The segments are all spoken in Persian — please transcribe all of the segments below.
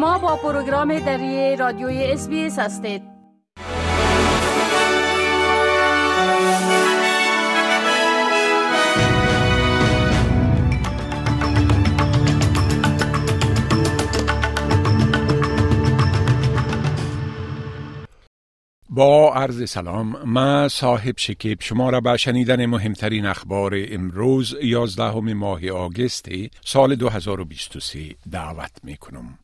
شما با پروگرام دری رادیوی اس هستید با عرض سلام ما صاحب شکیب شما را به شنیدن مهمترین اخبار امروز 11 ماه آگست سال 2023 دعوت می کنم.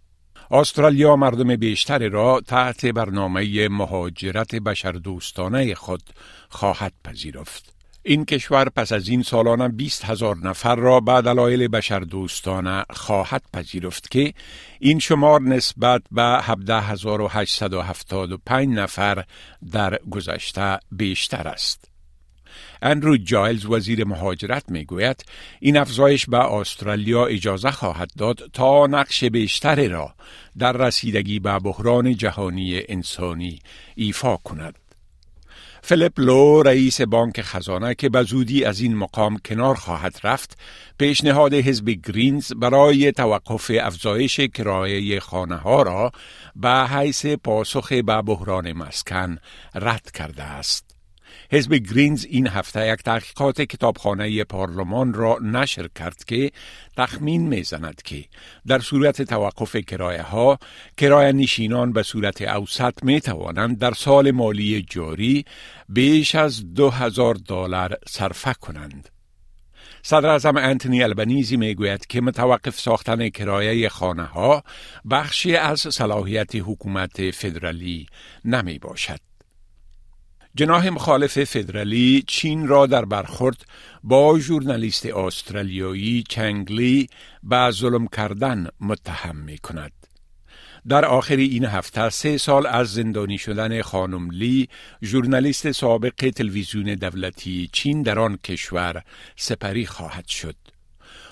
استرالیا مردم بیشتر را تحت برنامه مهاجرت بشردوستانه خود خواهد پذیرفت. این کشور پس از این سالانه 20 هزار نفر را به دلایل بشردوستانه خواهد پذیرفت که این شمار نسبت به 17875 نفر در گذشته بیشتر است. اندرو جایلز وزیر مهاجرت می گوید این افزایش به استرالیا اجازه خواهد داد تا نقش بیشتری را در رسیدگی به بحران جهانی انسانی ایفا کند. فلیپ لو رئیس بانک خزانه که به زودی از این مقام کنار خواهد رفت پیشنهاد حزب گرینز برای توقف افزایش کرایه خانه ها را به حیث پاسخ به بحران مسکن رد کرده است. حزب گرینز این هفته یک تحقیقات کتابخانه پارلمان را نشر کرد که تخمین می‌زند که در صورت توقف کرایه ها کرایه نشینان به صورت اوسط می توانند در سال مالی جاری بیش از دو دلار صرفه کنند. صدر اعظم انتونی البنیزی می گوید که متوقف ساختن کرایه خانه ها بخشی از صلاحیت حکومت فدرالی نمی باشد. جناح مخالف فدرالی چین را در برخورد با ژورنالیست استرالیایی چنگلی به ظلم کردن متهم می کند. در آخر این هفته سه سال از زندانی شدن خانم لی ژورنالیست سابق تلویزیون دولتی چین در آن کشور سپری خواهد شد.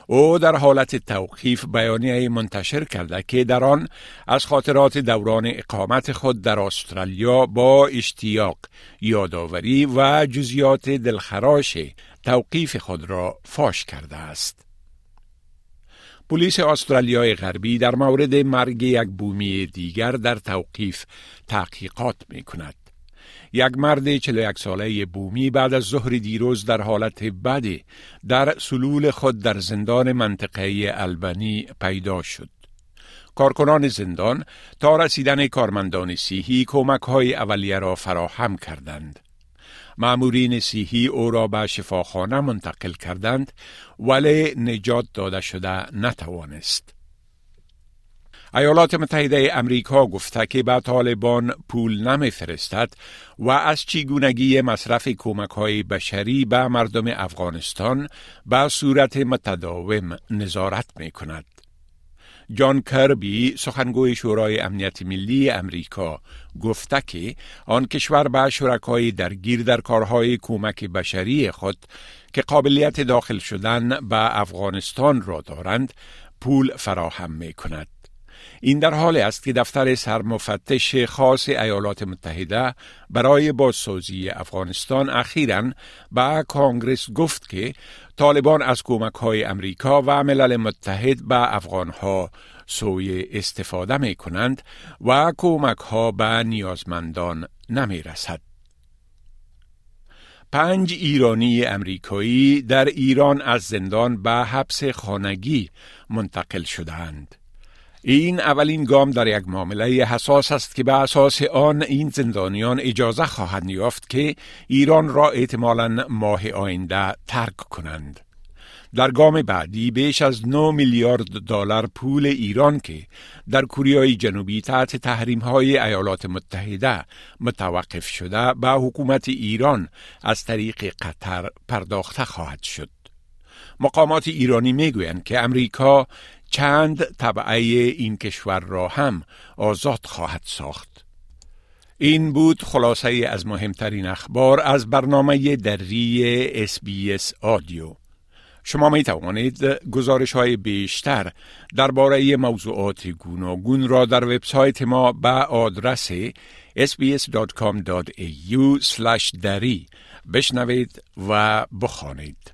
او در حالت توقیف بیانیه منتشر کرده که در آن از خاطرات دوران اقامت خود در استرالیا با اشتیاق یادآوری و جزیات دلخراش توقیف خود را فاش کرده است. پلیس استرالیای غربی در مورد مرگ یک بومی دیگر در توقیف تحقیقات می کند. یک مرد 41 ساله بومی بعد از ظهر دیروز در حالت بدی در سلول خود در زندان منطقه البنی پیدا شد. کارکنان زندان تا رسیدن کارمندان سیهی کمک های اولیه را فراهم کردند. معمورین سیهی او را به شفاخانه منتقل کردند ولی نجات داده شده نتوانست. ایالات متحده امریکا گفته که به طالبان پول نمیفرستد و از چگونگی مصرف کمک های بشری به مردم افغانستان به صورت متداوم نظارت می کند. جان کربی سخنگوی شورای امنیت ملی امریکا گفته که آن کشور به شرکای درگیر در کارهای کمک بشری خود که قابلیت داخل شدن به افغانستان را دارند پول فراهم می کند. این در حال است که دفتر سرمفتش خاص ایالات متحده برای بازسازی افغانستان اخیرا به کانگرس گفت که طالبان از کمک های امریکا و ملل متحد به افغان ها سوی استفاده می کنند و کمک ها به نیازمندان نمی رسد. پنج ایرانی امریکایی در ایران از زندان به حبس خانگی منتقل شدند. این اولین گام در یک معامله حساس است که به اساس آن این زندانیان اجازه خواهند یافت که ایران را احتمالا ماه آینده ترک کنند. در گام بعدی بیش از 9 میلیارد دلار پول ایران که در کوریای جنوبی تحت تحریم های ایالات متحده متوقف شده به حکومت ایران از طریق قطر پرداخته خواهد شد. مقامات ایرانی می‌گویند که امریکا چند طبعه این کشور را هم آزاد خواهد ساخت. این بود خلاصه از مهمترین اخبار از برنامه دری اس بی آدیو. شما می توانید گزارش های بیشتر درباره موضوعات گوناگون را در وبسایت ما به آدرس sbs.com.au دری بشنوید و بخوانید.